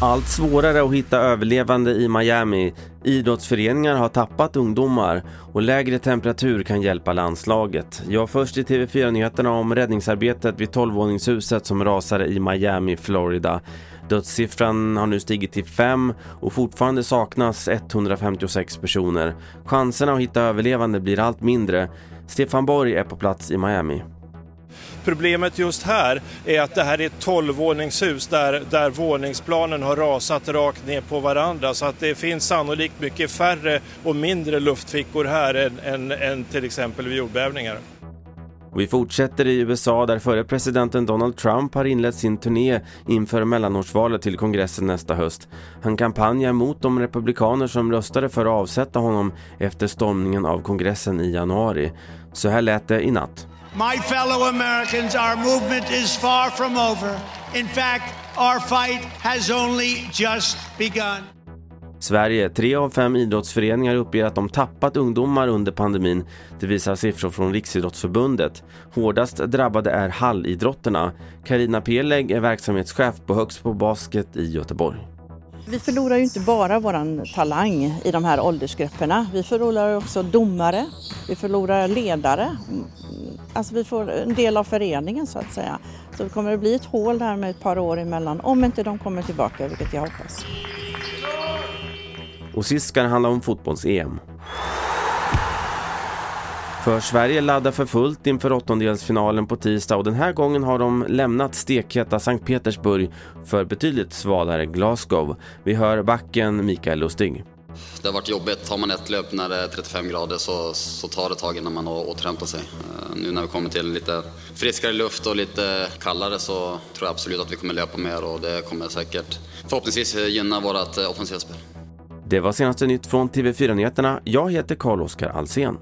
Allt svårare att hitta överlevande i Miami. Idrottsföreningar har tappat ungdomar och lägre temperatur kan hjälpa landslaget. Jag först i TV4-nyheterna om räddningsarbetet vid 12-våningshuset som rasade i Miami, Florida. Dödssiffran har nu stigit till fem och fortfarande saknas 156 personer. Chanserna att hitta överlevande blir allt mindre. Stefan Borg är på plats i Miami. Problemet just här är att det här är ett tolvvåningshus där, där våningsplanen har rasat rakt ner på varandra så att det finns sannolikt mycket färre och mindre luftfickor här än, än, än till exempel vid jordbävningar. Och vi fortsätter i USA där förre presidenten Donald Trump har inlett sin turné inför mellanårsvalet till kongressen nästa höst. Han kampanjar mot de republikaner som röstade för att avsätta honom efter stormningen av kongressen i januari. Så här lät det i natt. My fellow Americans, our movement is far from over. In fact, our fight has only just begun. Sverige. Tre av fem idrottsföreningar uppger att de tappat ungdomar under pandemin. Det visar siffror från Riksidrottsförbundet. Hårdast drabbade är hallidrotterna. Karina Peleg är verksamhetschef på Högst på Basket i Göteborg. Vi förlorar ju inte bara våran talang i de här åldersgrupperna. Vi förlorar också domare, vi förlorar ledare. Alltså vi får en del av föreningen så att säga. Så det kommer att bli ett hål där med ett par år emellan om inte de kommer tillbaka, vilket jag hoppas. Och sist ska det handla om fotbolls-EM. För Sverige laddar för fullt inför åttondelsfinalen på tisdag och den här gången har de lämnat stekheta Sankt Petersburg för betydligt svalare Glasgow. Vi hör backen Mikael Lustig. Det har varit jobbigt. Har man ett löp när det är 35 grader så, så tar det tag innan man återhämtar sig. Eh, nu när vi kommer till lite friskare luft och lite kallare så tror jag absolut att vi kommer löpa mer och det kommer säkert förhoppningsvis gynna vårt eh, offensiva spel. Det var senaste nytt från TV4 Nyheterna. Jag heter Carl-Oskar Alsen.